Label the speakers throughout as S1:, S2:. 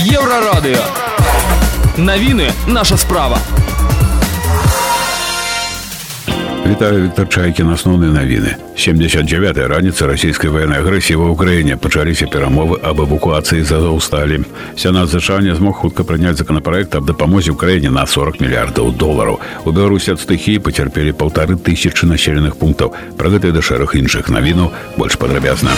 S1: Еврорадио. Новины наша справа.
S2: Вітаю Віктор Чайкін асноўныя навіны 79 раніца расійскай военной агрэсіі ва ўкраіне пачаліся перамовы аб эвакуацыі з азоўсталі сенат ЗША не змог хутка прыняць законапраект аб дапамозе ўкраіне на 40 мільярдаў долараў у беларусі ад стыхіі пацярпелі паўтары тысячы населеных пунктаў пра гэтыя да шэраг іншых навінаў больш падрабязна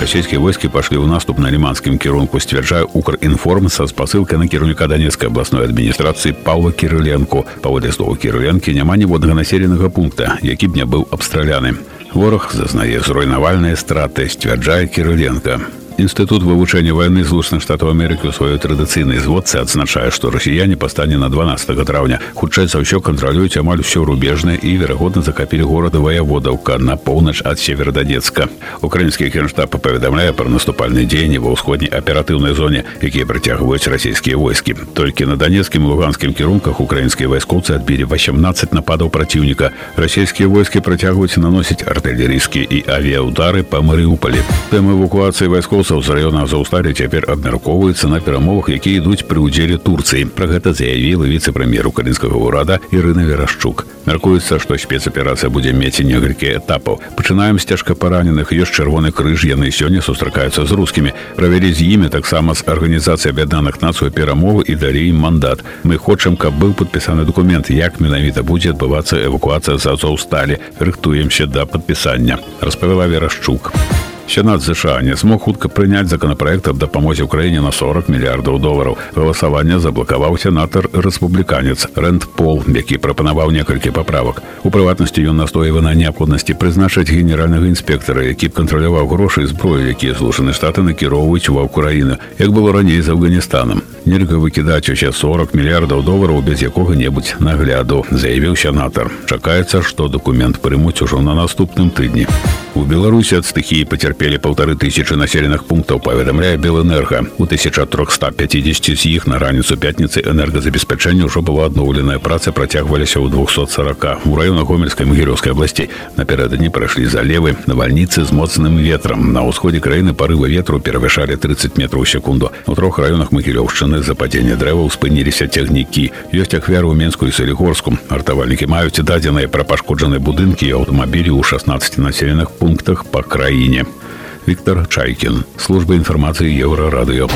S2: Расійскія войскі пашлі ў наступ на ліманскім кірунку сцвярджае Укрінформ са спасылкай на кіраўніка данецкай абласной адміністрацыі Паўла Кірыленко. Паводле слова кірыленкі няма ніводнага населенага пункта, які б не быў абстраляны. Вораг зазнае зруйнавальныя страты, сцвярджае Кірыленка. Інстытут вывучэння вайны злучаных штатаў Амерыкі ў сваёй традыцыйнай зводцы адзначае, што расіяне па стане на 12 траўня хутчэй за ўсё кантралююць амаль усё рубежнае і верагодна закапілі горада ваяводаўка на поўнач ад северададзецка. Украінскі генштаб паведамляе пра наступальныя дзеянні ва ўсходняй аператыўнай зоне, якія працягваюць расійскія войскі. Толькі на данецкім і луганскім кірунках украінскія вайскоўцы адбілі 18 нападаў праціўніка. Расійскія войскі працягваюць наносіць артылерійскія і авіяудары па Марыуполі. Тэма эвакуацыі вайскоў беларусаў з раёна азаўсталі цяпер абмяркоўваецца на перамовах якія ідуць пры ўдзеле турцыі. Пра гэта заявіла віцэ-прэм'ер украінскага ўрада Ірына верашчук. Мяркуецца што спецаперацыя будзе мець некалькі этапаў. Пачынаем з цяжка параненых ёсць чырвоны крыж. Яны сёння сустракаюцца з рускімі. Правялі з імі таксама з арганізацыі аб'яднаных нацыю перамовы і далей мандат. Мы хочам каб быў падпісаны документ як менавіта будзе адбывацца эвакуацыя з азоўсталі рыхтуемся да падпісання распавяла верашчук Сенат США не смог хутка прыняць законопроект аб дапамозе ўкраіне на 40 мільярдаў долараў. Галасаванне заблакаваў сенатар рэспубліканец Рэнд Пол, які прапанаваў некалькі паправак. У прыватнасці ён настойва на неабходнасці прызначыць генеральнага інспектара, які б кантраляваў грошы і зброю, якія злучаны штаты накіроўваюць ва ўкраіну, як было раней з Афганістанам. Нельга выкідаць усе 40 мільярдаў долараў без якога-небудзь нагляду, заявіў сенатар. Чакаецца, што дакумент прымуць ужо на наступным тыдні. У Беларусі ад стыхіі пацярпелі паўтары тысячы населеных пунктаў паведамляе белэнерга у 1350 з іх на раніцу пятніцы энергазабеспячэння ўжо была адноўленая праца працягваліся ў 240 у раёнах гомельскай магілёўскай абласцей напярэдадні прайшлі залевы навальніцы з моцным ветрам на ўсходзе краіны парывы ветру перавышалі 30 метров секунду у трох раёнах магілёўшчыны за падзення дрэваў спыніліся цягнікі ёсць ахвяры ў менску і салігорску артавальнікі маюць дадзеныя пра пашкоджаны будынкі і аўтамабілі ў 16 населеных пунктах пунктах по краіне. Віктор Чайкін, служба інфармацыі еўрарадыё.